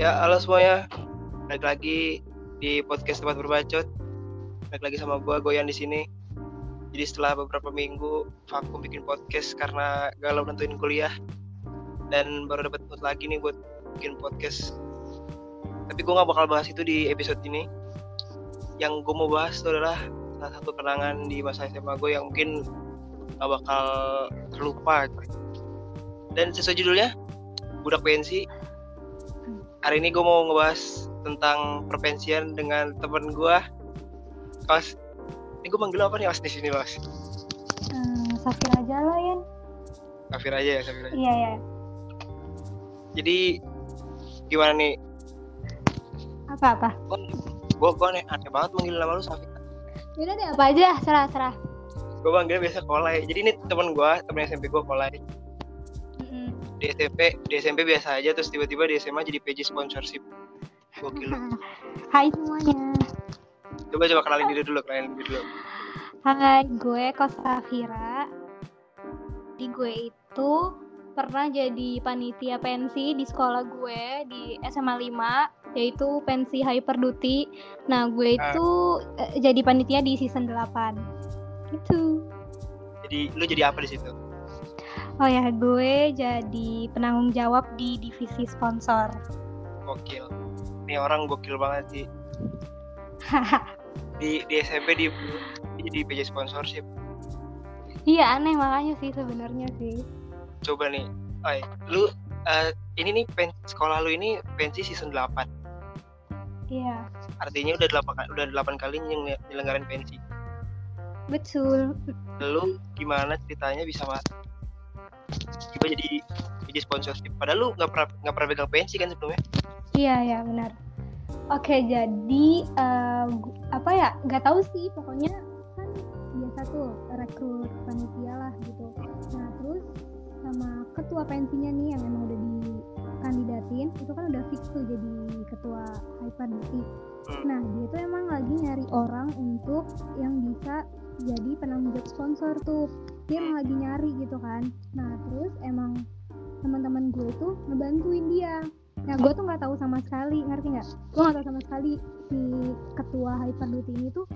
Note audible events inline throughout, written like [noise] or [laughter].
Ya, halo semuanya. Balik lagi di podcast tempat berbacot. Balik lagi sama gua Goyan di sini. Jadi setelah beberapa minggu vakum bikin podcast karena galau nentuin kuliah dan baru dapat mood lagi nih buat bikin podcast. Tapi gua nggak bakal bahas itu di episode ini. Yang gue mau bahas itu adalah salah satu kenangan di masa SMA gue yang mungkin gak bakal terlupa. Dan sesuai judulnya, Budak Pensi hari ini gue mau ngebahas tentang perpensian dengan temen gue Mas ini gue manggil apa nih Mas di sini Mas Hmm, Safir aja lah Yan. Kafir aja ya Safir aja. Iya ya. jadi gimana nih Apa apa? gue gue aneh, aneh banget manggil nama lu Safir Yaudah deh apa aja serah serah. gue manggilnya biasa Kolai jadi ini temen gue temen SMP gue Kolai. Di SMP di SMP biasa aja terus tiba-tiba di SMA jadi PJ sponsorship gokil. [laughs] Hai semuanya. coba coba kenalin diri dulu kenalin diri dulu Hai, gue Kosafira. Di gue itu pernah jadi panitia pensi di sekolah gue di SMA 5 yaitu pensi Hyper Duty. Nah, gue itu eh, jadi panitia di season 8. Gitu. jadi lu jadi apa di situ Oh ya, gue jadi penanggung jawab di divisi sponsor. gokil ini orang gokil banget sih [laughs] di di SMP di jadi PJ sponsorship Iya aneh makanya sih sebenarnya sih. coba nih Oi, lu eh, ini nih pen, sekolah lu ini pensi season 8 Iya artinya udah 8 udah 8 kali nyelenggarain pensi betul. lu gimana ceritanya bisa masuk tiba jadi PJ sponsorship padahal lu nggak pernah nggak pernah pegang pensi kan sebelumnya Iya ya benar. Oke jadi gu- apa ya? Gak tahu sih pokoknya kan biasa tuh rekrut panitia lah gitu. Nah terus sama ketua pensinya nih yang emang udah dikandidatin itu kan udah fix tuh jadi ketua Hyper Duty. Hmm. Nah dia tuh emang lagi nyari orang untuk yang bisa jadi penanggung jawab sponsor tuh. Dia emang lagi nyari gitu kan. Nah terus emang teman-teman gue tuh ngebantuin dia. Nah gue tuh nggak tahu sama sekali, ngerti nggak? Gue nggak tahu sama sekali si ketua Hyper Duty ini tuh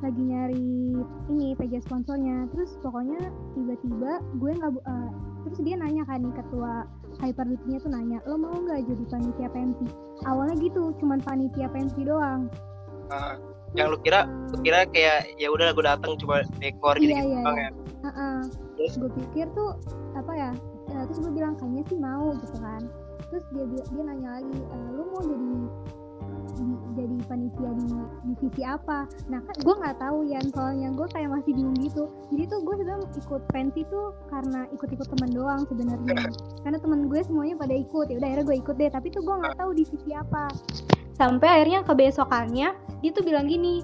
lagi nyari ini PJ sponsornya. Terus pokoknya tiba-tiba gue nggak eh, terus dia nanya kan nih ketua Hyper Duty-nya tuh nanya, lo mau nggak jadi panitia pensi? Awalnya gitu, cuman panitia pensi doang. Ah, yang lu kira lu kira kayak ya udah gue datang cuma dekor gitu Iya, gitu iya, doang iya. ya. Terus? gue pikir tuh apa ya eh, terus gue bilang kayaknya sih mau gitu kan. Terus dia dia nanya lagi "Eh, lu mau jadi di- jadi panitia di divisi apa? Nah kan gue nggak tahu ya soalnya gue kayak masih bingung gitu. Jadi tuh gue sebenarnya ikut pensi tuh karena ikut-ikut teman doang sebenarnya. Karena teman gue semuanya pada ikut. Ya udah akhirnya gue ikut deh. Tapi tuh gue nggak tahu divisi apa. Sampai akhirnya kebesokannya dia tuh bilang gini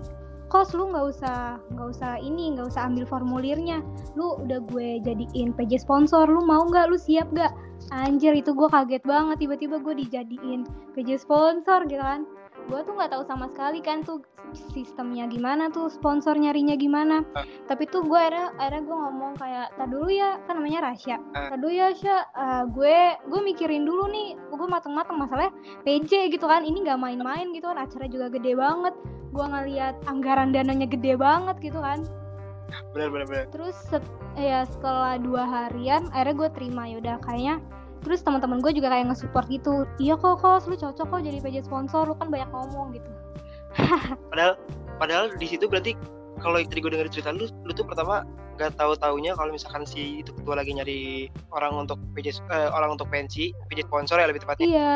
kos lu nggak usah nggak usah ini nggak usah ambil formulirnya. Lu udah gue jadiin PJ sponsor lu mau nggak? Lu siap gak anjir itu gue kaget banget. Tiba-tiba gue dijadiin PJ sponsor gitu kan gue tuh nggak tahu sama sekali kan tuh sistemnya gimana tuh sponsor nyarinya gimana Ah. tapi tuh gue akhirnya akhirnya gue ngomong kayak tak dulu ya kan namanya Rasya Ah. tak dulu ya Sya Eh, gue gue mikirin dulu nih gue mateng-mateng masalahnya PJ gitu kan ini nggak main-main gitu kan acara juga gede banget gue ngeliat anggaran dananya gede banget gitu kan bener bener terus set- ya setelah dua harian akhirnya gue terima yaudah kayaknya terus teman-teman gue juga kayak nge-support gitu. Iya kok kos lu cocok kok jadi PJ sponsor lu kan banyak ngomong gitu. [laughs] Padahal padahal di situ berarti kalau tadi gue denger cerita lu lu tuh pertama nggak tahu taunya kalau misalkan si itu ketua lagi nyari orang untuk PJ eh, orang untuk pensi PJ sponsor ya lebih tepatnya. Iya.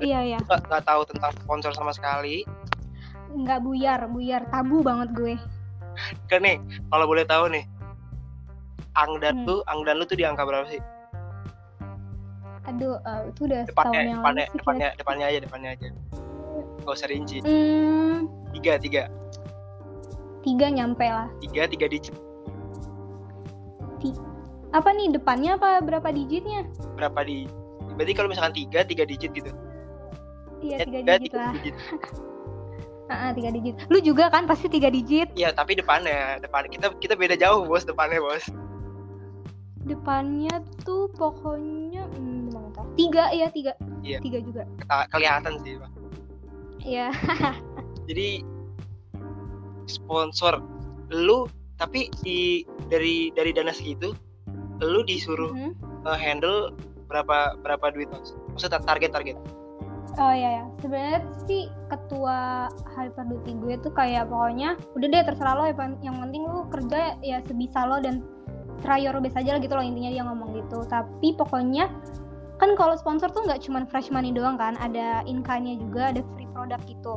Iya iya. Nggak nggak tahu tentang sponsor sama sekali. Nggak buyar buyar. Tabu banget gue. Kan nih kalau boleh tahu nih angdan Hmm. lu angdan lu tuh di angka berapa sih aduh eh, itu udah setahun depannya yang depannya lalu sih depannya depannya aja depannya aja. Gak usah rinci. Kira- hmm, tiga tiga. Tiga nyampe lah. Tiga tiga digit. Apa nih depannya apa berapa digitnya? Berapa di berarti kalau misalkan tiga tiga digit gitu. Iya Eh, tiga tiga, digit tiga lah. digit. [laughs] Ah, ah, tiga digit. Lu juga kan pasti tiga digit. Iya, tapi depannya, depan kita kita beda jauh bos depannya bos. depannya tuh pokoknya tiga ya tiga. Iya. tiga juga. Kelihatan sih Pak. ya [laughs] jadi sponsor lu tapi di dari dari dana segitu lu disuruh Mhm. uh, handle berapa berapa duit mas maksudnya target target. Oh iya ya sebenarnya sih ketua hyper duty gue tuh kayak pokoknya udah deh terserah lo yang yang penting lu kerja ya sebisa lo dan try your best aja lah gitu loh intinya dia ngomong gitu. Tapi pokoknya kan kalau sponsor tuh nggak cuman fresh money doang kan ada in-kind-nya juga ada free product gitu.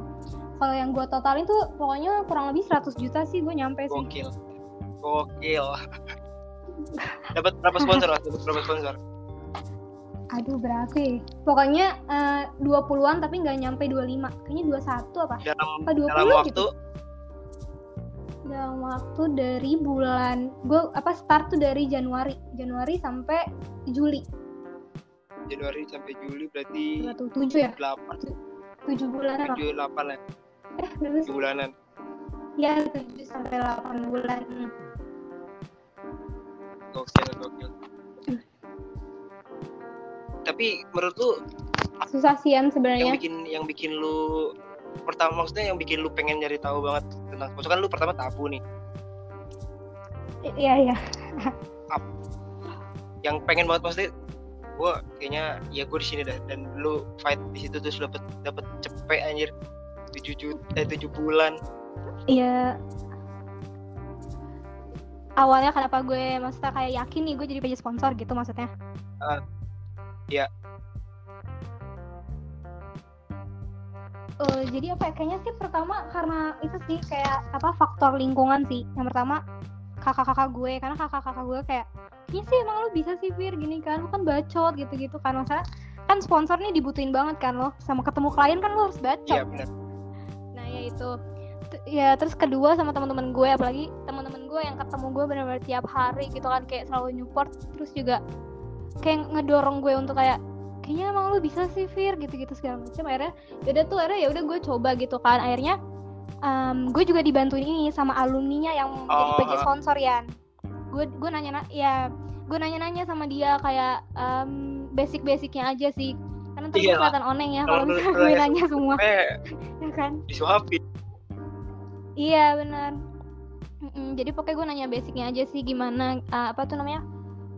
Kalau yang gue totalin tuh pokoknya kurang lebih 100 juta sih gue nyampe sih. Gokil. Gokil. [laughs] Dapat berapa sponsor dapat berapa sponsor? Aduh berapa ya? pokoknya eh, 20-an tapi nggak nyampe 25 kayaknya 21 apa? Dalam apa 20 dalam gitu waktu? dalam waktu dari bulan gue apa start tuh dari Januari. Januari sampai Juli Januari sampai Juli berarti tujuh ya? delapan. Tujuh bulan apa tujuh delapan lah eh berapa sih tujuh bulanan. Ya tujuh sampai delapan bulan. Hmm. gokil gokil. Tapi menurut lu susah sian yang sebenarnya. bikin yang bikin lu pertama maksudnya yang bikin lu pengen nyari tahu banget tentang sponsor kan lu pertama tabu nih. Iya iya. Yang pengen banget pasti gue kayaknya ya gue di sini dah. Dan lu fight di situ terus dapet dapet cepet anjir. Tujuh juta eh tujuh bulan. Iya. Awalnya kenapa gue maksudnya kayak yakin nih gue jadi PJ sponsor gitu maksudnya? Ah, iya. Eh, jadi apa ya? Kayaknya sih pertama karena itu sih kayak apa faktor lingkungan sih. Yang pertama kakak-kakak gue. Karena kakak-kakak gue kayak iya sih emang lu bisa sih Fir. Gini kan lu kan bacot gitu-gitu kan. Masalah kan sponsor nih dibutuhin banget kan lo. Sama ketemu klien kan lo harus bacot. Iya benar nah ya itu. T- ya terus kedua sama teman-teman gue apalagi teman-teman gue yang ketemu gue benar-benar tiap hari gitu kan kayak selalu nyupport terus juga kayak ngedorong gue untuk kayak kayaknya emang lu bisa sih Fir gitu-gitu segala macam. Akhirnya yaudah tuh akhirnya ya udah gue coba gitu kan. Akhirnya em, gue juga dibantuin ini sama alumninya yang jadi Oh, PJ ah. sponsor ya gue gue nanya na- ya gue nanya-nanya sama dia kayak em, basic-basicnya aja sih karena gue Iya kelihatan oneng ya Kalau misalnya gue nanya semua [laughs] ya kan disuapin Iya benar. Mm-mm, jadi pokoknya gue nanya basicnya aja sih gimana uh, apa tuh namanya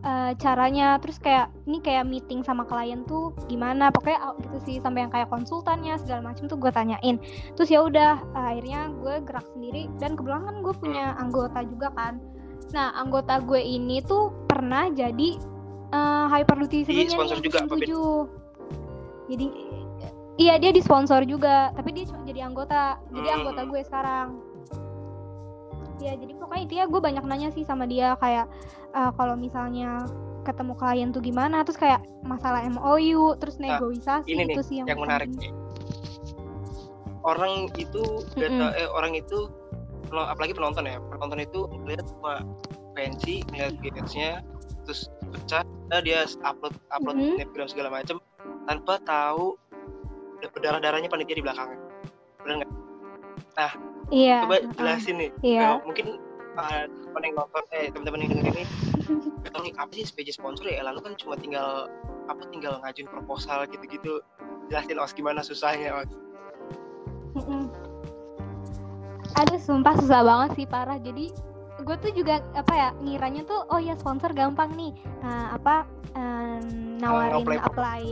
uh, caranya. Terus kayak ini kayak meeting sama klien tuh gimana. Pokoknya uh, gitu sih sampai yang kayak konsultannya segala macam tuh gue tanyain. Terus ya udah uh, akhirnya gue gerak sendiri dan kebetulan kan gue punya anggota juga kan. Nah anggota gue ini tuh pernah jadi uh, hyper duty Di sebelumnya sponsor nih, juga. Jadi iya dia di sponsor juga, tapi dia cuma jadi anggota. Jadi Hmm. anggota gue sekarang. Ya jadi pokoknya intinya gue banyak nanya sih sama dia kayak eh, kalau misalnya ketemu klien tuh gimana, terus kayak masalah MOU, terus Nah, negosiasi ini nih itu sih yang, yang menarik penting. nih orang itu Mm-mm. ta- eh orang itu apalagi penonton ya penonton itu ngeliat cuma pensi ngeliat gadgetsnya terus pecah nah dia upload upload Mhm. snapgram segala macem tanpa tahu berdarah darahnya panitia di belakangnya benar nggak Iya. coba heeh. jelasin nih Iya. Eh, mungkin uh, teman yang nonton eh teman-teman yang denger ini tahu nih apa sih SPJ sponsor ya lalu kan cuma tinggal apa tinggal ngajuin proposal gitu-gitu jelasin os gimana susahnya os Aduh sumpah susah banget sih parah. Jadi gue tuh juga apa ya ngiranya tuh oh ya sponsor gampang nih. Nah, apa em, nawarin nge-apply apply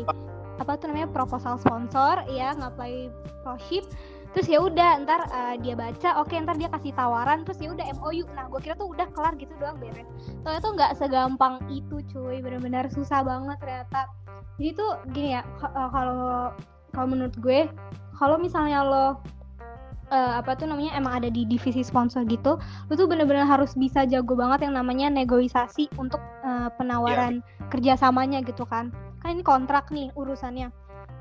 apa tuh namanya proposal sponsor ya nge-apply proship. Terus ya udah ntar eh, dia baca oke ntar dia kasih tawaran terus ya udah MOU nah gue kira tuh udah kelar gitu doang beres. Ternyata tuh nggak segampang itu cuy. Benar-benar susah banget ternyata. Jadi tuh gini ya eh, kalau kalau menurut gue kalau misalnya lo eh, apa tuh namanya emang ada di divisi sponsor gitu lo tuh bener-bener harus bisa jago banget yang namanya negosiasi untuk eh, penawaran kerjasamanya gitu kan. Kan ini kontrak nih urusannya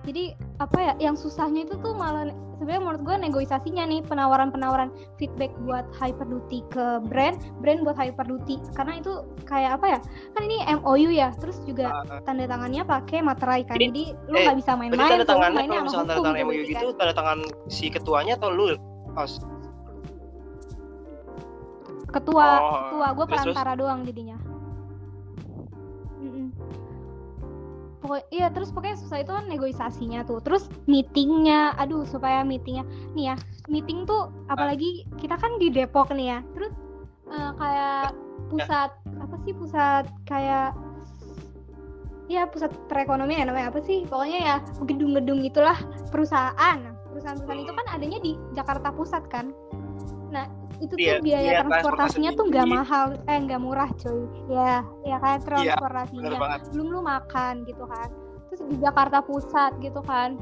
jadi apa ya yang susahnya itu tuh malah sebenarnya menurut gue negosiasinya nih penawaran-penawaran feedback buat hyper duty ke brand brand buat hyper duty karena itu kayak apa ya kan ini MOU ya terus juga Ah, ah. tanda tangannya pakai materai kan Jadi- jadi lu eh, nggak bisa main-main tanda tangannya mainnya kalau misalnya tanda tangan MOU gitu kan. tanda tangan si ketuanya atau lu os ketua Oh, ketua gue terus? perantara doang jadinya Pokok, iya terus pokoknya susah itu kan negosiasinya tuh. Terus meetingnya aduh supaya meetingnya. Nih ya meeting tuh apalagi kita kan di Depok nih ya. Terus eh, kayak pusat apa sih pusat kayak ya pusat perekonomian ya namanya apa sih? Pokoknya ya gedung-gedung itulah perusahaan. Perusahaan-perusahaan itu kan adanya di Jakarta Pusat kan. Nah itu Iya, tuh biaya iya, transportasinya transportasi tuh nggak mahal. Eh nggak murah cuy. Ya ya kan Bener transportasinya. banget. belum lu makan gitu kan. Terus di Jakarta Pusat gitu kan.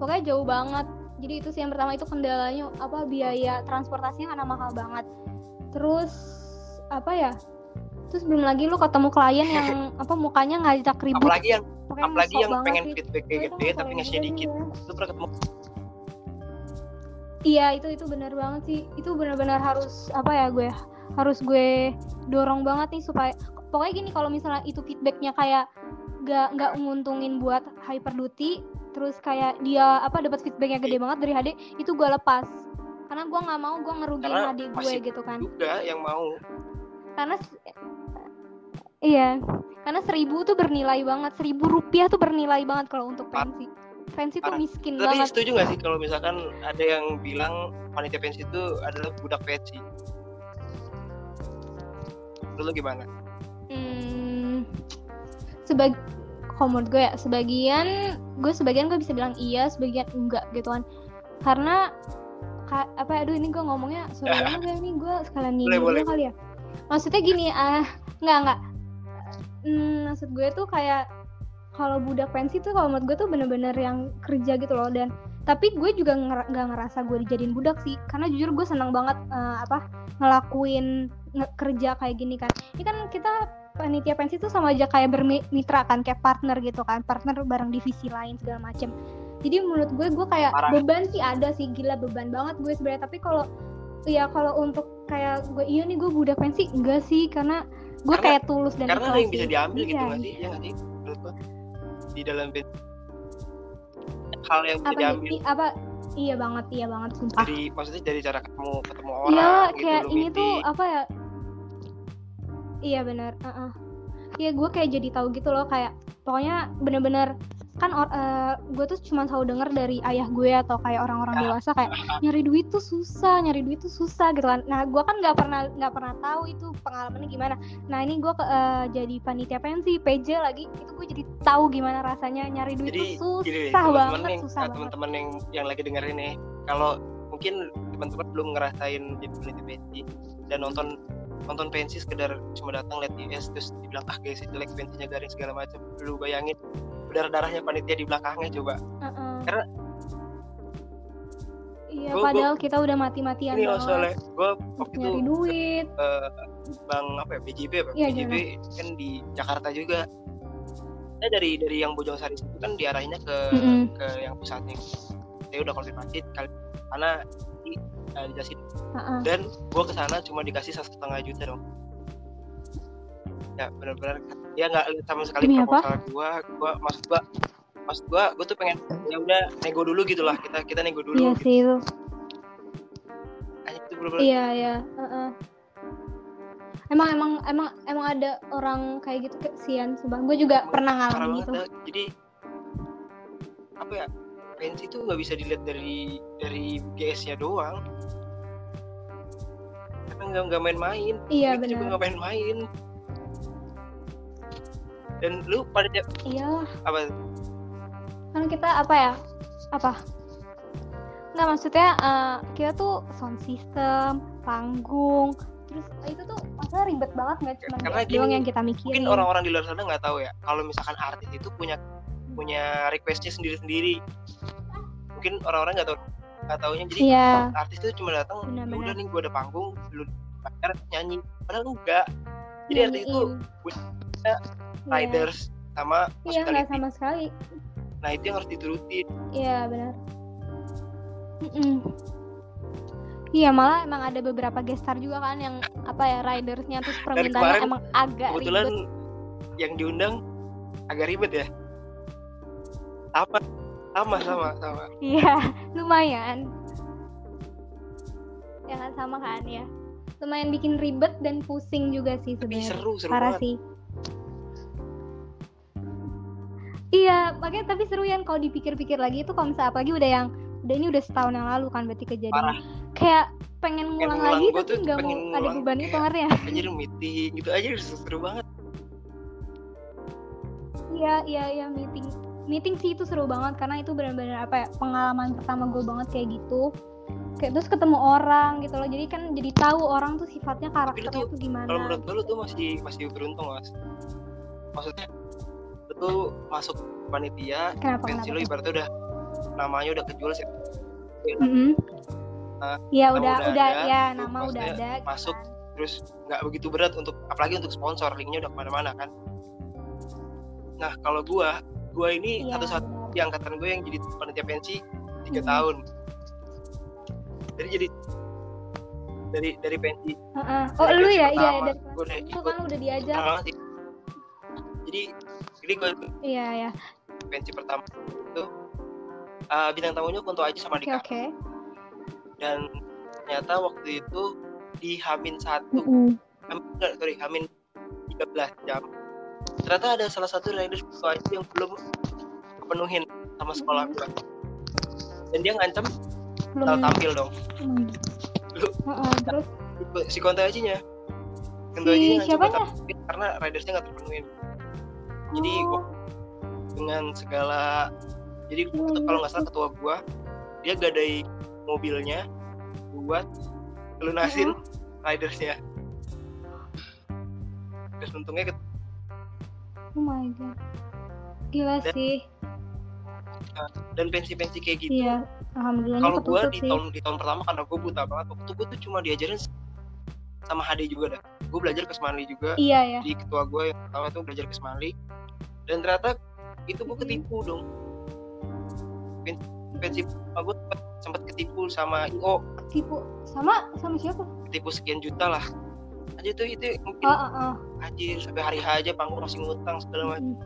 Pokoknya jauh banget. Jadi itu sih yang pertama itu kendalanya apa biaya transportasinya karena mahal banget. Terus apa ya terus belum lagi lu ketemu klien yang [laughs] apa mukanya ngajak ribut. Apalagi yang pokoknya apalagi yang pengen feedback kayak itu gede tapi juga dikit. Lu pernah ketemu? ya. Iya itu itu benar banget sih. Itu benar-benar harus apa ya gue harus gue dorong banget nih supaya pokoknya gini kalau misalnya itu feedbacknya kayak nggak nggak nguntungin buat hyper duty terus kayak dia apa dapat feedbacknya gede banget dari HD itu gue lepas. Karena gue nggak mau gue ngerugiin Karena adik gue gitu kan. juga yang mau. karena iya. Karena seribu tuh bernilai banget seribu rupiah tuh bernilai banget kalau untuk pensi pensi tuh Parah. miskin Tapi banget setuju gak sih kalau misalkan ada yang bilang panitia pensi itu adalah budak pensi? Lu gimana? hmm, sebag kalau menurut gue ya sebagian gue sebagian gue bisa bilang iya sebagian enggak gitu kan karena ka- apa aduh ini gue ngomongnya sorry [laughs] banget ya ini gue sekalian dulu boleh. kali ya maksudnya gini ah nggak nggak hmm, maksud gue tuh kayak kalau budak pensi tuh kalau menurut gue tuh bener-bener yang kerja gitu loh. Dan tapi gue juga nger- nggak ngerasa gue dijadiin budak sih. Karena jujur gue senang banget eh, apa ngelakuin nge- kerja kayak gini kan. Ini kan kita panitia pensi tuh sama aja kayak bermitra kan kayak partner gitu kan. Partner bareng divisi lain segala macem. Jadi menurut gue gue kayak Parah. beban sih ada sih. Gila beban banget gue sebenarnya. Tapi kalau ya kalau untuk kayak gue iya nih gue budak pensi enggak sih. Karena gue Karena- kayak tulus dan Karena ada yang bisa diambil gitu Iya. gak sih? Iya. Gak sih? Menurut di dalam hal yang bisa apa diambil nih apa? Iya banget iya banget sumpah. Dari maksudnya dari cara ketemu ketemu orang Iya, gitu kayak ini tuh apa ya? Iya benar. Iya Iya gue kayak jadi tahu gitu loh kayak pokoknya bener-bener kan or- eh, gue tuh cuma selalu denger dari ayah gue atau kayak orang-orang Ya. dewasa kayak nyari duit tuh susah, nyari duit tuh susah gitu kan. Nah gue kan nggak pernah nggak pernah tahu itu pengalamannya gimana. Nah ini gue ke- eh, jadi panitia pensi PJ lagi itu gue jadi tahu gimana rasanya nyari duit jadi tuh gini susah teman-teman banget, yang susah ah, teman-teman yang yang lagi dengerin nih kalau mungkin teman-teman belum ngerasain jadi peneliti pensi dan nonton nonton pensi sekedar cuma datang lihat IS terus dibilang ah guys jelek pensinya garing segala macam lu bayangin berdarah darahnya panitia di belakangnya coba Heeh. Karena- Iya, Gua- gua- padahal kita udah mati-matian ini loh soalnya gue waktu itu duit. eh, bang apa ya BJB apa Iya, BJB kan di Jakarta juga saya dari dari yang Bojong Sari itu kan diarahinnya ke Mm-mm. ke yang pusatnya saya udah konfirmasi kali karena di uh, dikasih Heeh. dan gue ke sana cuma dikasih satu setengah juta dong ya benar-benar dia nggak lihat sama sekali Demi proposal gue gue maksud gue maksud gue gue tuh pengen ya udah nego dulu gitu lah kita kita nego Iya dulu sih itu. Itu bener-bener Iya, iya. Heeh. Emang emang emang emang ada orang kayak gitu kesian sumpah. Gue juga pernah parah ngalamin gitu. dah. jadi apa ya pensi itu nggak bisa dilihat dari dari GS-nya doang karena nggak nggak main-main Iya Itu juga benar. nggak main-main dan lu pada Iyalah, apa? Kan kita apa ya? Apa? Nggak maksudnya eh, kita tuh sound system, panggung, terus itu tuh masalah ribet banget nggak cuma Karena dia gini, yang kita mikirin. mungkin orang-orang di luar sana nggak tahu ya kalau misalkan artis itu punya punya requestnya sendiri-sendiri. Mungkin orang-orang nggak tahu nggak taunya. Jadi Iya, artis itu cuma datang ya udah nih gue ada panggung lu bayar nyanyi. Padahal enggak jadi artis itu nyanyiin. Iya. riders sama Iya, nggak hospitality sama sekali. nah itu yang harus diturutin Iya benar. Mm-mm. Iya malah emang ada beberapa gestar juga kan yang apa ya ridersnya terus permintaannya emang agak kebetulan ribet. yang diundang agak ribet ya sama sama sama sama Iya [laughs] lumayan. Ya kan sama kan ya. Lumayan bikin ribet dan pusing juga sih tapi sebenarnya. seru seru Parah banget sih. Iya makanya tapi seru ya kalau dipikir-pikir lagi itu kalau misalnya apalagi udah yang udah ini udah setahun yang lalu kan berarti kejadian. Parah. kayak pengen Pengen ngulang ngulang, lagi tapi nggak mau pengen ada ngulang beban itu ngerti ya. [laughs] anjir meeting gitu aja udah seru banget. Iya iya iya meeting. Meeting sih itu seru banget karena itu benar-benar apa ya pengalaman pertama gue banget kayak gitu. Kayak terus ketemu orang gitu loh. Jadi kan jadi tahu orang tuh sifatnya karakternya tuh, tuh gimana. kalau menurut gue lu tuh masih masih beruntung mas maksudnya lu masuk panitia kenapa pensi kenapa lu ibaratnya udah namanya udah kejual sih. Mm-mm. Nah, Iya nama udah udah udah ada, ya nama udah ada gitu masuk kan. terus nggak begitu berat untuk apalagi untuk sponsor linknya udah ke mana-mana kan. Nah kalau gua gua ini Iya, satu-satu di angkatan gue yang jadi panitia pensi tiga Mhm. tahun. Jadi jadi dari dari pensi Heeh. oh dari lu ya? Iya dari gua udah ikut. kan udah diajak jadi gue iya ya pensi pertama itu uh, bintang tamunya Kunto Aji sama Dika. oke. Dan ternyata waktu itu di Hamin satu. Mm-mm. Hamin, enggak, sorry Hamin 13 jam. Ternyata ada salah satu riders Kunto Aji yang belum kepenuhin sama sekolah gua. Dan dia ngancam belum bakal tampil dong. Hmm. Lu- [laughs] Heeh, terus? Si Kunto Ajinya. Kunto Si Ajinya tampil karena ridersnya nggak terpenuhin jadi oh, dengan segala jadi Hmm. kalau nggak salah ketua gua dia gadai mobilnya buat lunasin ridersnya. Terus untungnya ket- oh my god. Gila Dan- sih. Dan pensi-pensi kayak gitu iya alhamdulillahnya kalau gua di tahun di tahun pertama karena gua buta banget waktu itu gua tuh cuma diajarin sama HD juga dah. Gua belajar ke Semanli juga. Iya ya di ketua gua yang pertama tuh belajar ke Semanli dan ternyata itu gua ketipu dong. Gua sempet, sempet ketipu sama IO tipu sama sama siapa? Ketipu sekian juta lah. Aja tuh itu mungkin oh, oh, oh. anjir sampai hari aja panggung masih ngutang segala macam. Mm.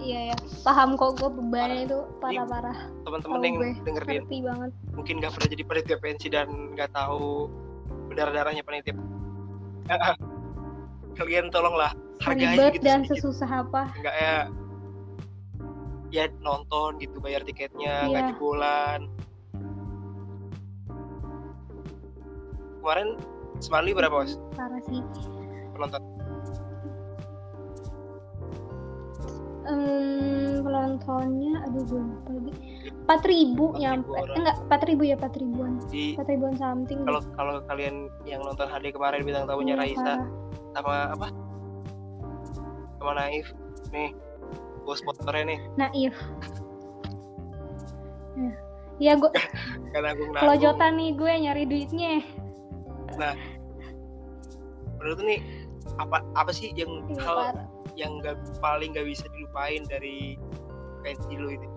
Iya ya, paham kok gue bebannya itu. Parah-parah. teman-teman yang gue. dengerin. Banget. mungkin nggak pernah jadi panitia pensi dan nggak tahu berdarah darahnya panitia [laughs] kalian tolonglah hargai gitu dan sedikit sesusah apa? nggak ya ya nonton gitu bayar tiketnya Iya. jebolan kemarin Semarli berapa mas Parah sih. penonton Hmm, penontonnya, aduh gue lupa lagi. Empat ribu 4.000 nyampe. orang. Enggak, empat ribu ya, empat ribuan. Empat ribuan something. kalau kalau kalian yang nonton HD kemarin bintang tamunya Iya, Raisa sama apa sama Naif nih bos motornya nih Naif. Nah, Ya gue [laughs] Nanggung kelojotan nih gue nyari duitnya. menurut lu nih apa apa sih yang Iya, hal parah. yang nggak paling nggak bisa dilupain dari pensi lu ini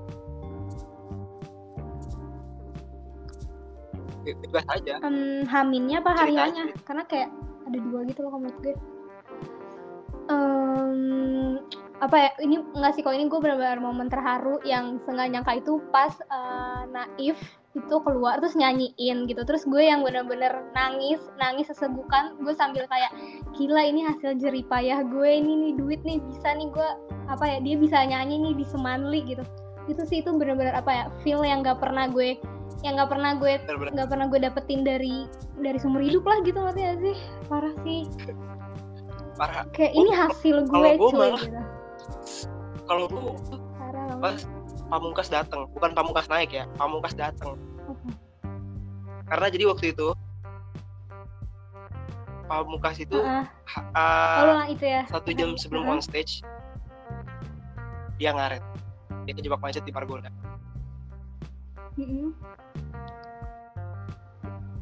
bebas aja Em, haminnya apa hari Cerita hanya? aja. Karena kayak ada dua gitu loh menurut gue. Em, apa ya? Ini nggak sih kalau ini gue benar-benar momen terharu yang senggak nyangka itu pas eh, Naif itu keluar terus nyanyiin gitu terus gue yang bener-bener nangis nangis sesegukan gue sambil kayak gila ini hasil jeripayah gue ini nih duit nih bisa nih gue apa ya dia bisa nyanyi nih di Semanli gitu itu sih itu bener-bener apa ya feel yang nggak pernah gue yang nggak pernah gue nggak pernah gue dapetin dari dari sumber hidup lah gitu ngerti gak sih? Parah sih. Parah. Kayak Oh, ini hasil gue kalau gue malah- gitu. Kalau banget. pas pamungkas datang bukan pamungkas naik ya pamungkas datang Apa? karena jadi waktu itu pamungkas itu oh ah, lah itu ya. satu jam sebelum Heeh. on stage dia ngaret. Dia kejebak macet di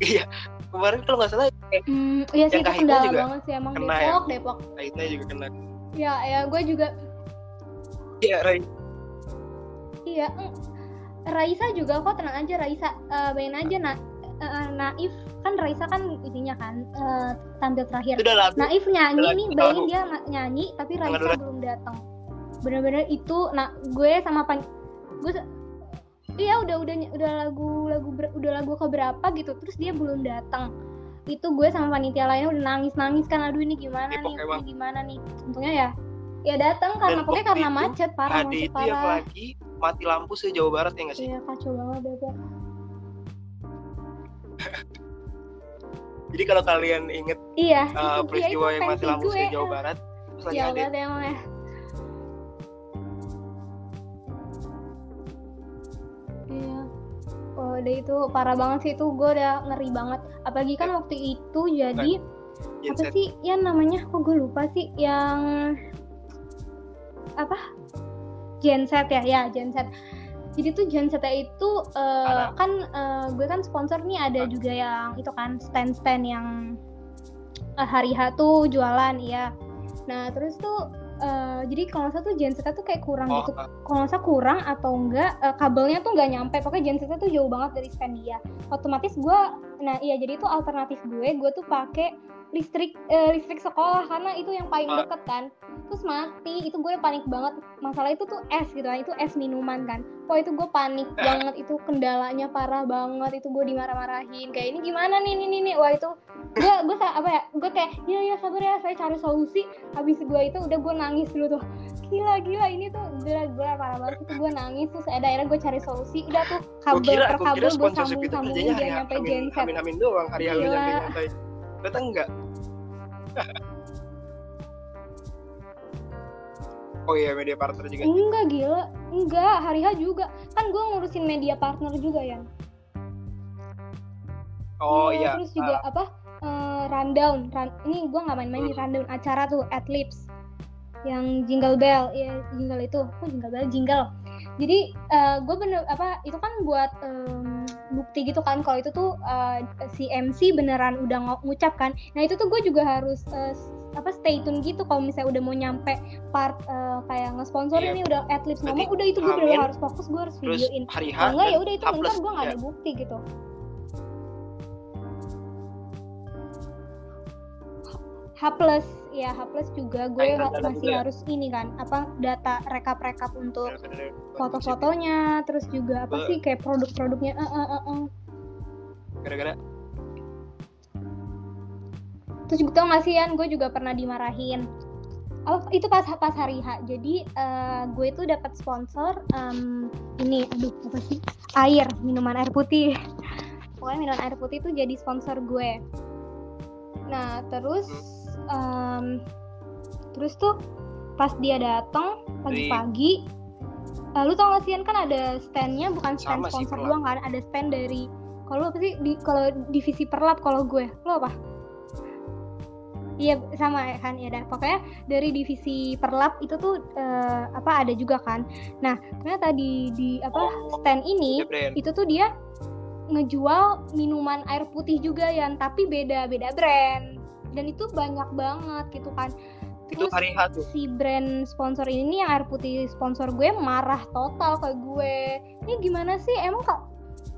Iya kemarin kalau nggak salah Hmm, iya sih itu kahitna kendala juga banget sih emang kena Depok Depok. Kaitnya juga kena. Ya ya gue juga iya Ray iya mm. Raisa juga kok tenang aja Raisa Eh, bayangin aja na eh, Naif. Kan Raisa kan ininya kan eh, tampil terakhir. Naif nyanyi nih, bayangin dia nyanyi tapi Raisa belum datang. Bener-bener itu, nah gue sama pan, gue, iya udah udah udah lagu lagu ber- udah lagu keberapa gitu, terus dia belum datang. itu gue sama panitia lainnya udah nangis nangis kan aduh ini gimana Ih, nih ini gimana nih? Untungnya ya ya datang karena Dan pokoknya karena itu macet parah macet itu yang parah. lagi mati lampu se Jawa Barat ya nggak sih? Iya kacau banget bebek [laughs] jadi kalau kalian inget iya. uh, iya, peristiwa itu yang mati lampu gue. se Jawa Barat terus lagi ya ada iya. Oh udah itu parah banget sih itu gue udah ngeri banget. Apalagi kan waktu itu jadi apa genset sih ya namanya kok gue lupa sih yang apa? Genset ya ya genset jadi tuh gensetnya itu Ada. kan eh, gue kan sponsor nih ada juga yang itu kan stand stand yang eh, hari H tuh jualan iya. Nah terus tuh eh, jadi kalau nggak salah tuh gensetnya tuh kayak kurang oh gitu. uh, kalau nggak salah kurang atau enggak eh, kabelnya tuh nggak nyampe. Pokoknya gensetnya tuh jauh banget dari stand dia. Otomatis gue nah iya jadi itu alternatif gue. Gue tuh pakai listrik eh, listrik sekolah karena itu yang paling Ah. deket kan. Terus mati itu gue panik banget. Masalah itu tuh es gitu kan itu es minuman kan. Wah itu gue panik Ah. banget itu kendalanya parah banget itu gue dimarah-marahin. Kayak ini gimana nih nih nih, wah itu gue gue apa ya gue kayak ya ya sabar ya saya cari solusi. Habis gue itu udah gue nangis dulu tuh. Gila gila ini tuh gila gila parah banget. Itu gue nangis terus ada akhirnya gue cari solusi. Udah tuh kabel per gue kabel gue sambung sambungin hari nyampe genset. amin amin doang hari hari Gila. Ternyata enggak [laughs] oh iya media partner juga. Enggak gila. Enggak hari H juga. Kan gue ngurusin media partner juga ya oh iya terus juga apa eh, rundown. Run, ini gue nggak main-main di Hmm. rundown acara tuh Adlibs yang jingle bell ya jingle itu. Oh jingle bell? Jingle. Jadi gue bener apa itu kan buat em, bukti gitu kan kalau itu tuh eh, si MC beneran udah ngucap kan. Nah itu tuh gue juga harus s- apa stay tune gitu kalau misalnya udah mau nyampe part eh, kayak nge-sponsor Iya. ini udah Adlibs Berarti ngomong udah itu gue bener harus fokus gue harus terus videoin. hari H enggak ya udah itu bentar gue nggak ada bukti gitu. H plus ya H plus juga. Gue kendala masih juga ya? harus ini kan apa data rekap-rekap untuk Bener-bener foto-fotonya terus juga apa Be- sih kayak produk-produknya eh, eh, eh, eh. gara-gara? Terus juga tau gak sih Yan gue juga pernah dimarahin. Oh itu pas pas hari H. Jadi eh, gue itu dapat sponsor em, ini aduh apa sih air minuman air putih. Pokoknya minuman air putih itu jadi sponsor gue. Nah terus em, terus tuh pas dia datang pagi-pagi eh, lu tau gak sih kan ada standnya bukan stand Sama sponsor doang kan ada stand dari kalau apa sih di kalau divisi perlap kalau gue lo apa Iya sama ya kan ya dah. Pokoknya dari divisi perlap itu tuh eh, apa ada juga kan. Nah ternyata di di apa Oh, stand ini ya, brand. itu tuh dia ngejual minuman air putih juga yang tapi beda beda brand dan itu banyak banget gitu kan. itu hari H tuh. si brand sponsor ini yang air putih sponsor gue marah total ke gue. Ini gimana sih? Emang kak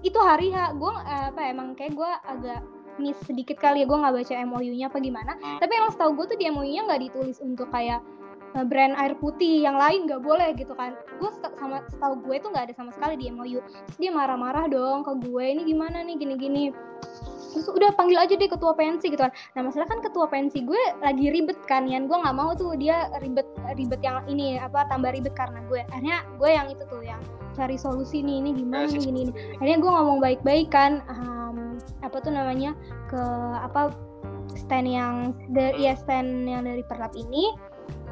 itu hari H? Gue eh, apa emang kayak gue agak miss sedikit kali ya gue nggak baca MOU-nya apa gimana. Hmm. tapi emang setahu gue tuh di MOU-nya nggak ditulis untuk kayak eh, brand air putih yang lain nggak boleh gitu kan. Gue set- sama setahu gue tuh nggak ada sama sekali di MOU terus dia marah-marah dong ke gue ini gimana nih? Gini-gini terus udah panggil aja deh ketua pensi gitu kan. Nah masalah kan ketua pensi gue lagi ribet kan Yan. Gue nggak mau tuh dia ribet ribet yang ini apa tambah ribet karena gue. Akhirnya gue yang itu tuh yang cari solusi nih ini gimana Ya, nih sih, gini, gini. Akhirnya gue ngomong baik-baik kan em, apa tuh namanya ke apa stand yang dari Hmm. ya stand yang dari perlap ini.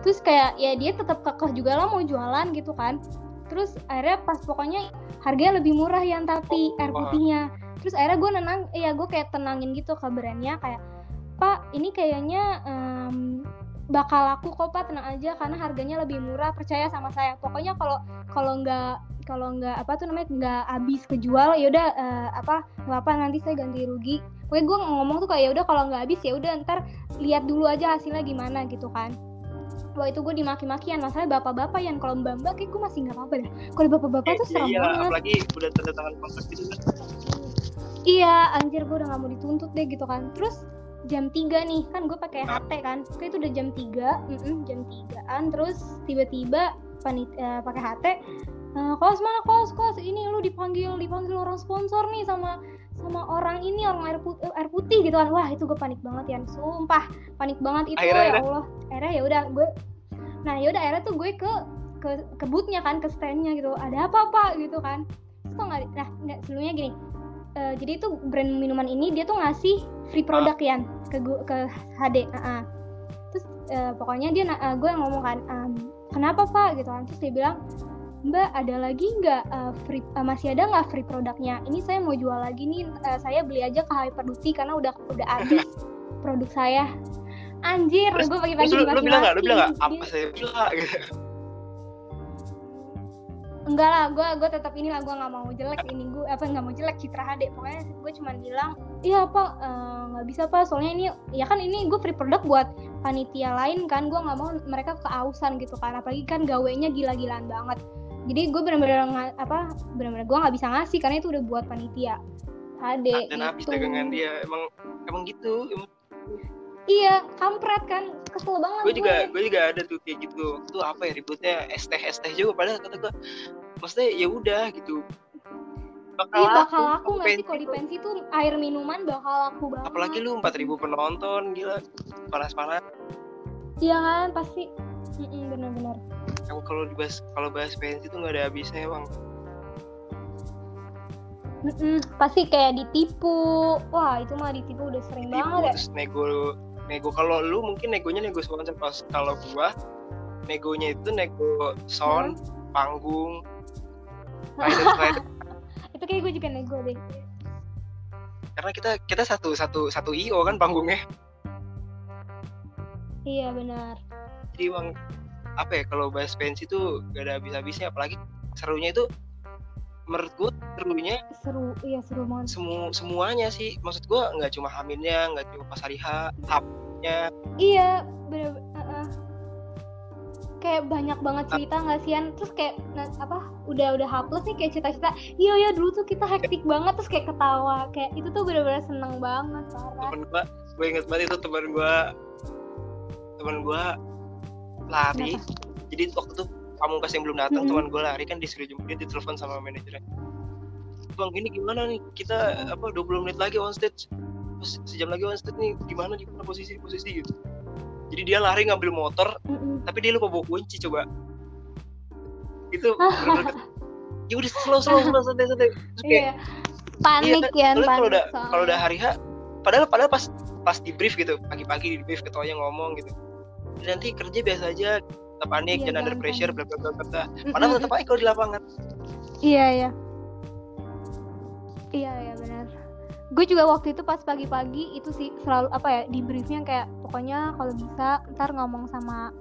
Terus kayak ya dia tetap kekeh juga lah mau jualan gitu kan. Terus akhirnya pas pokoknya harganya lebih murah yang tapi air wah. putihnya terus akhirnya gue nenang ya gue kayak tenangin gitu ke brandnya kayak pak ini kayaknya em, bakal laku kok pak tenang aja karena harganya lebih murah percaya sama saya. Pokoknya kalau kalau nggak kalau nggak apa tuh namanya nggak habis kejual ya udah eh, apa nggak apa nanti saya ganti rugi. Pokoknya gue ngomong tuh kayak ya udah kalau nggak habis ya udah ntar lihat dulu aja hasilnya gimana gitu kan. Wah itu gue dimaki-makian masalahnya bapak-bapak yang kalau mbak-mbak kayak gue masih nggak apa-apa deh. Kalau bapak-bapak tuh Iya, serem iya, banget. apalagi udah tanda tangan kontrak gitu kan iya anjir gue udah nggak mau dituntut deh gitu kan. Terus jam 3 nih kan gue pakai HT kan. Kayak itu udah jam 3 mm-mm, jam 3an terus tiba-tiba panit eh, pakai HT Eh, kos mana kos? Kos ini lu dipanggil dipanggil orang sponsor nih sama sama orang ini orang air putih, air putih gitu kan. Wah itu gue panik banget ya sumpah panik banget. Itu Akhirnya- ya? Allah. Akhirnya ya udah gue nah ya udah akhirnya tuh gue ke ke ke boothnya kan ke standnya gitu. Ada apa pak? Gitu kan. Terus tau nggak nah nggak sebelumnya gini eh, jadi itu brand minuman ini dia tuh ngasih free produk ya ke ke HD ah, ah. terus eh, pokoknya dia na- eh, gue ngomong kan "Em, kenapa pak gitu kan terus dia bilang Mbak ada lagi nggak eh, free eh, masih ada nggak free produknya? Ini saya mau jual lagi nih. eh, saya beli aja ke Hyperduty karena udah udah habis produk saya. Anjir, gue pagi-pagi Terus lu, lu bilang nggak? Lu bilang nggak? Apa saya bilang? Gitu. [laughs] Enggak lah, gue gue tetap inilah gue nggak mau jelek ini gue apa nggak mau jelek Citra HD. Pokoknya gue cuma bilang, iya pak eh, nggak bisa pak soalnya ini ya kan ini gue free produk buat panitia lain kan gue nggak mau mereka keausan gitu kan apalagi kan gawenya gila-gilaan banget jadi gue bener-bener nga- apa bener-bener gue nggak bisa ngasih karena itu udah buat panitia HD Dan habis gitu. dagangan dia emang emang gitu. Emang iya kampret kan. Kesel banget gue juga gue juga ada tuh kayak gitu. Tuh apa ya ributnya? Es teh es teh juga padahal kata gue maksudnya ya udah gitu. Bakal, Iya bakal laku, laku nggak sih kalau di tuh. pensi tuh air minuman bakal laku banget. Apalagi lu 4000 penonton gila. Panas panas iya kan pasti. Mm-mm, bener-bener. Kamu kalau dibahas kalau bahas pensi tuh nggak ada habisnya emang Mm-mm, pasti kayak ditipu. Wah itu mah ditipu udah sering Tipu, banget ya. terus nego nego kalau lu mungkin negonya nego sponsor pas kalau gua negonya itu nego sound panggung [laughs] rider rider itu kayak gue juga nego deh. Karena kita kita satu satu satu io kan panggungnya. Iya benar. Jadi emang apa ya kalau bahas pensi tuh gak ada habis-habisnya apalagi serunya itu menurut gue serunya seru iya seru banget. Semu semuanya sih. Maksud gue nggak cuma haminnya nggak cuma pas hari H hapnya. Iya bener uh-uh. kayak banyak banget cerita nggak sih An? terus kayak nah, apa udah udah hapus nih kayak cerita-cerita iya ya dulu tuh kita hektik banget terus kayak ketawa. Kayak itu tuh bener-bener seneng banget parah. Temen gue gue inget banget itu temen gue temen gue lari. Jadi waktu itu pamungkas yang belum datang Mm-mm. teman gue lari kan disuruh jemput dia ditelepon sama manajernya bang ini gimana nih? Kita apa 20 menit lagi on stage. Sejam lagi on stage nih gimana gimana posisi posisi gitu. Jadi dia lari ngambil motor Mm-mm. tapi dia lupa bawa kunci coba. Itu [laughs] ya udah slow slow slow santai santai. Iya. Panik iya ya kan, kalau udah kalau udah hari H padahal padahal pas pas di brief gitu pagi-pagi di brief ketuanya ngomong gitu. Nanti kerja biasa aja tetap panik Iya, jangan under pressure bla bla bla bla padahal tetap aja kalau di lapangan. Iya iya. Iya iya benar. Gue juga waktu itu pas pagi-pagi itu sih selalu apa ya di briefnya kayak pokoknya kalau bisa ntar ngomong sama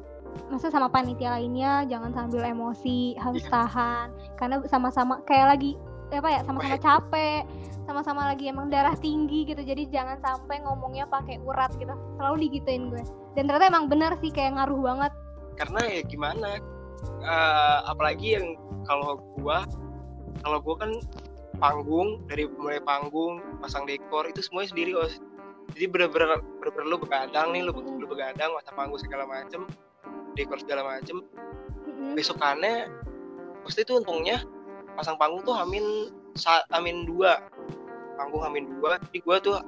masa sama panitia lainnya jangan sambil emosi harus Iya. tahan. Karena sama-sama kayak lagi apa ya sama-sama capek sama-sama lagi emang darah tinggi gitu jadi jangan sampai ngomongnya pakai urat gitu. Selalu digituin gue. Dan ternyata emang benar sih kayak ngaruh banget. Karena ya gimana Eh, apalagi yang kalau gua kalau gua kan panggung dari mulai panggung pasang dekor itu semuanya sendiri os. Jadi bener-bener bener-bener lu begadang nih lu, lu begadang masa panggung segala macem dekor segala macem. Besokannya pasti itu untungnya pasang panggung tuh hamin sa, hamin dua. Panggung hamin dua jadi gua tuh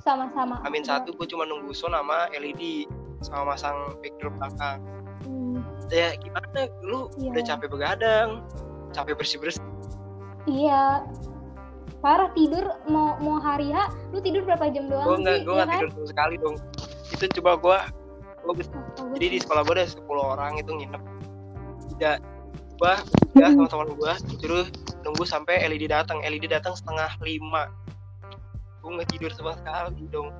sama-sama. Hamin satu gua cuma nunggu sound sama LED sama masang backdrop belakang. Hmm. ya gimana? Lu Iya. udah capek begadang capek bersih bersih Iya. Parah tidur mau mau hari H, lu tidur berapa jam doang gue sih? nggak gue nggak kan? tidur sama sekali dong itu coba gue gue Oh, jadi di gua- sekolah gue ada 10 orang itu nginep tidak gue ya sama [laughs] teman gue suruh nunggu sampai LED datang LED datang setengah lima gue nggak tidur sama sekali dong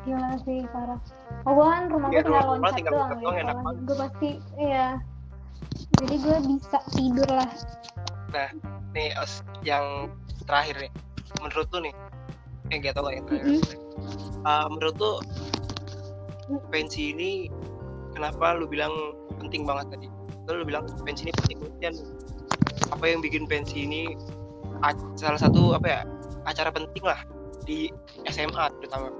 Gila sih parah. Oh gua kan rumah Iya, gue tinggal loncat doang ya. doang, Kalau banget. Gue pasti iya. Jadi gue bisa tidur lah. nih os yang terakhir nih menurut tuh nih eh gak tau lah yang terakhir Ah, menurut tuh pensi ini kenapa lu bilang penting banget tadi lu bilang pensi ini penting dan apa yang bikin pensi ini salah satu apa ya acara penting lah di SMA terutama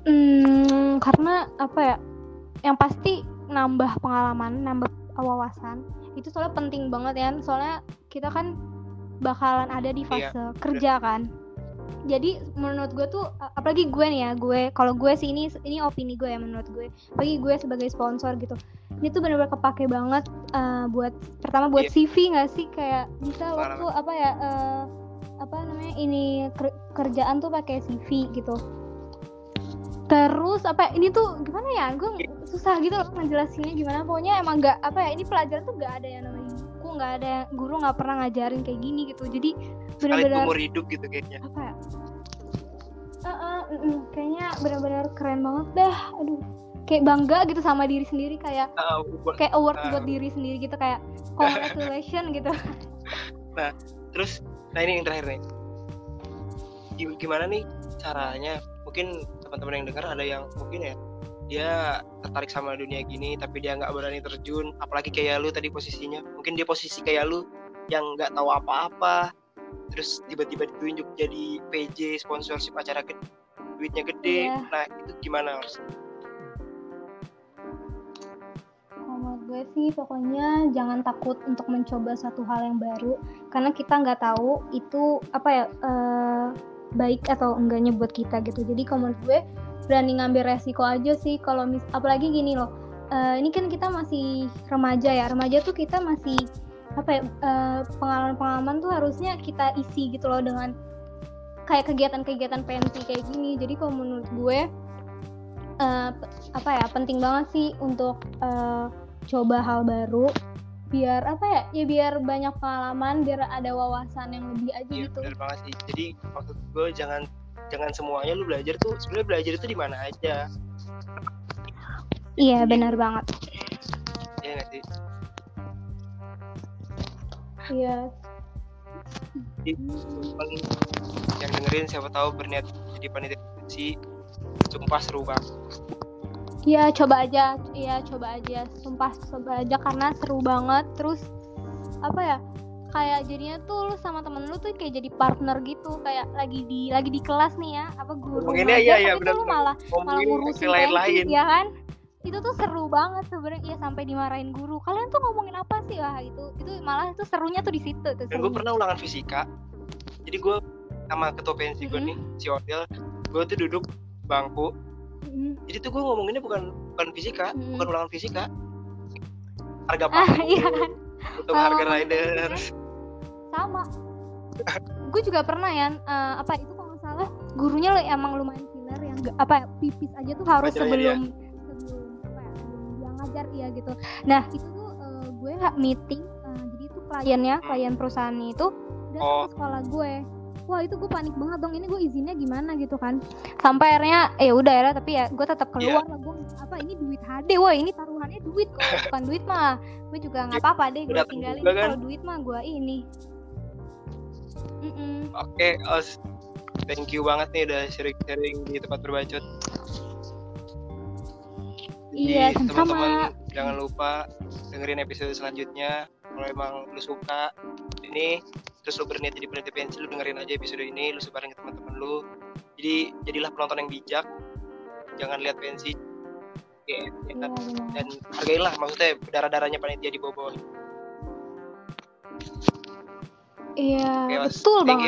Hmm, karena apa ya? Yang pasti nambah pengalaman, nambah wawasan. itu soalnya penting banget ya soalnya kita kan bakalan ada di Iya, fase kerja kan. Jadi menurut gue tuh apalagi gue nih ya gue kalau gue sih ini ini opini gue ya menurut gue apalagi gue sebagai sponsor gitu. Ini tuh benar-benar kepake banget eh, buat pertama buat Iya. CV nggak sih? Kayak bisa lo tuh apa ya eh, apa namanya ini ker- kerjaan tuh pakai CV gitu terus apa ya, ini tuh gimana ya gue susah gitu loh ngejelasinnya gimana. Pokoknya emang nggak apa ya ini pelajaran tuh nggak ada yang namanya buku nggak ada yang- guru nggak pernah ngajarin kayak gini gitu. Jadi benar-benar umur hidup gitu kayaknya. apa ya? Eh, mm, mm, kayaknya benar-benar keren banget dah. Aduh kayak bangga gitu sama diri sendiri kayak Ah, buat- kayak award Ah. buat diri sendiri gitu kayak congratulations [laughs] gitu. Terus nah ini yang terakhir nih. Gi- gimana nih caranya? Mungkin teman-teman yang dengar ada yang mungkin ya dia tertarik sama dunia gini tapi dia nggak berani terjun apalagi kayak lu tadi posisinya. Mungkin dia posisi kayak lu yang nggak tahu apa-apa terus tiba-tiba ditunjuk jadi PJ sponsorship acara gede duitnya gede. Iya. nah itu gimana harus gue sih pokoknya jangan takut untuk mencoba satu hal yang baru karena kita nggak tahu itu apa ya eh, baik atau enggaknya buat kita gitu. Jadi kalau menurut gue berani ngambil resiko aja sih kalau mis apalagi gini loh. eh, ini kan kita masih remaja ya. Remaja tuh kita masih apa ya eh, pengalaman-pengalaman tuh harusnya kita isi gitu loh dengan kayak kegiatan-kegiatan pensi kayak gini. Jadi kalau menurut gue p- apa ya penting banget sih untuk eh, coba hal baru biar apa ya ya biar banyak pengalaman biar ada wawasan yang lebih aja Iya gitu benar banget sih. Jadi maksud gue jangan jangan semuanya lu belajar tuh sebenarnya belajar itu di mana aja. iya benar banget Ya nggak sih? iya yang dengerin siapa tahu berniat jadi panitia sih sumpah seru banget. Iya coba aja. Iya coba aja. Sumpah coba aja karena seru banget. Terus apa ya kayak jadinya tuh lu sama temen lu tuh kayak jadi partner gitu. Kayak lagi di lagi di kelas nih ya. Apa guru Ngomonginnya iya, iya, tapi tuh lu malah malah ngurusin lain-lain. ya kan? Itu tuh seru banget sebenarnya ya sampai dimarahin guru. Kalian tuh ngomongin apa sih? Wah itu itu malah itu serunya tuh di situ tuh Dan gue pernah ulangan fisika. Jadi gue sama ketua pensi gue Mhm. nih si Odil, gue tuh duduk bangku. Mm. Jadi tuh gue ngomonginnya bukan bukan fisika, Mhm. bukan ulangan fisika. Harga ah iya kan untuk harga gitu riders. sama gue juga pernah ya eh, apa itu kalau salah gurunya lo emang lumayan killer yang nggak- apa ya, pipis aja tuh harus Pelajarannya sebelum sebelum apa ya dia ngajar iya gitu nah itu tuh eh, gue meeting eh, jadi itu kliennya Hmm. klien perusahaannya itu datang Oh. ke sekolah gue wah itu gue panik banget dong ini gue izinnya gimana gitu kan sampai akhirnya ya udah ya tapi ya gue tetap keluar lah gue apa ini duit HD wah ini taruhannya duit kalau [laughs] bukan duit mah gue juga nggak apa-apa deh gue tinggalin kan? kalau duit mah gue ini Mm-mm. Oke, Os. Thank you banget nih udah sharing-sharing di tempat berbacot. Iya, sama-sama. teman-teman jangan lupa dengerin episode selanjutnya. Kalau emang lu suka ini, terus lu berniat jadi peneliti lu dengerin aja episode ini, lu sebarin ke teman-teman lu. Jadi jadilah penonton yang bijak. Jangan lihat pensi. Ya, ya Iya kan? Dan hargailah maksudnya darah-darahnya panitia di bawah. Iya, Oke, Os. betul banget.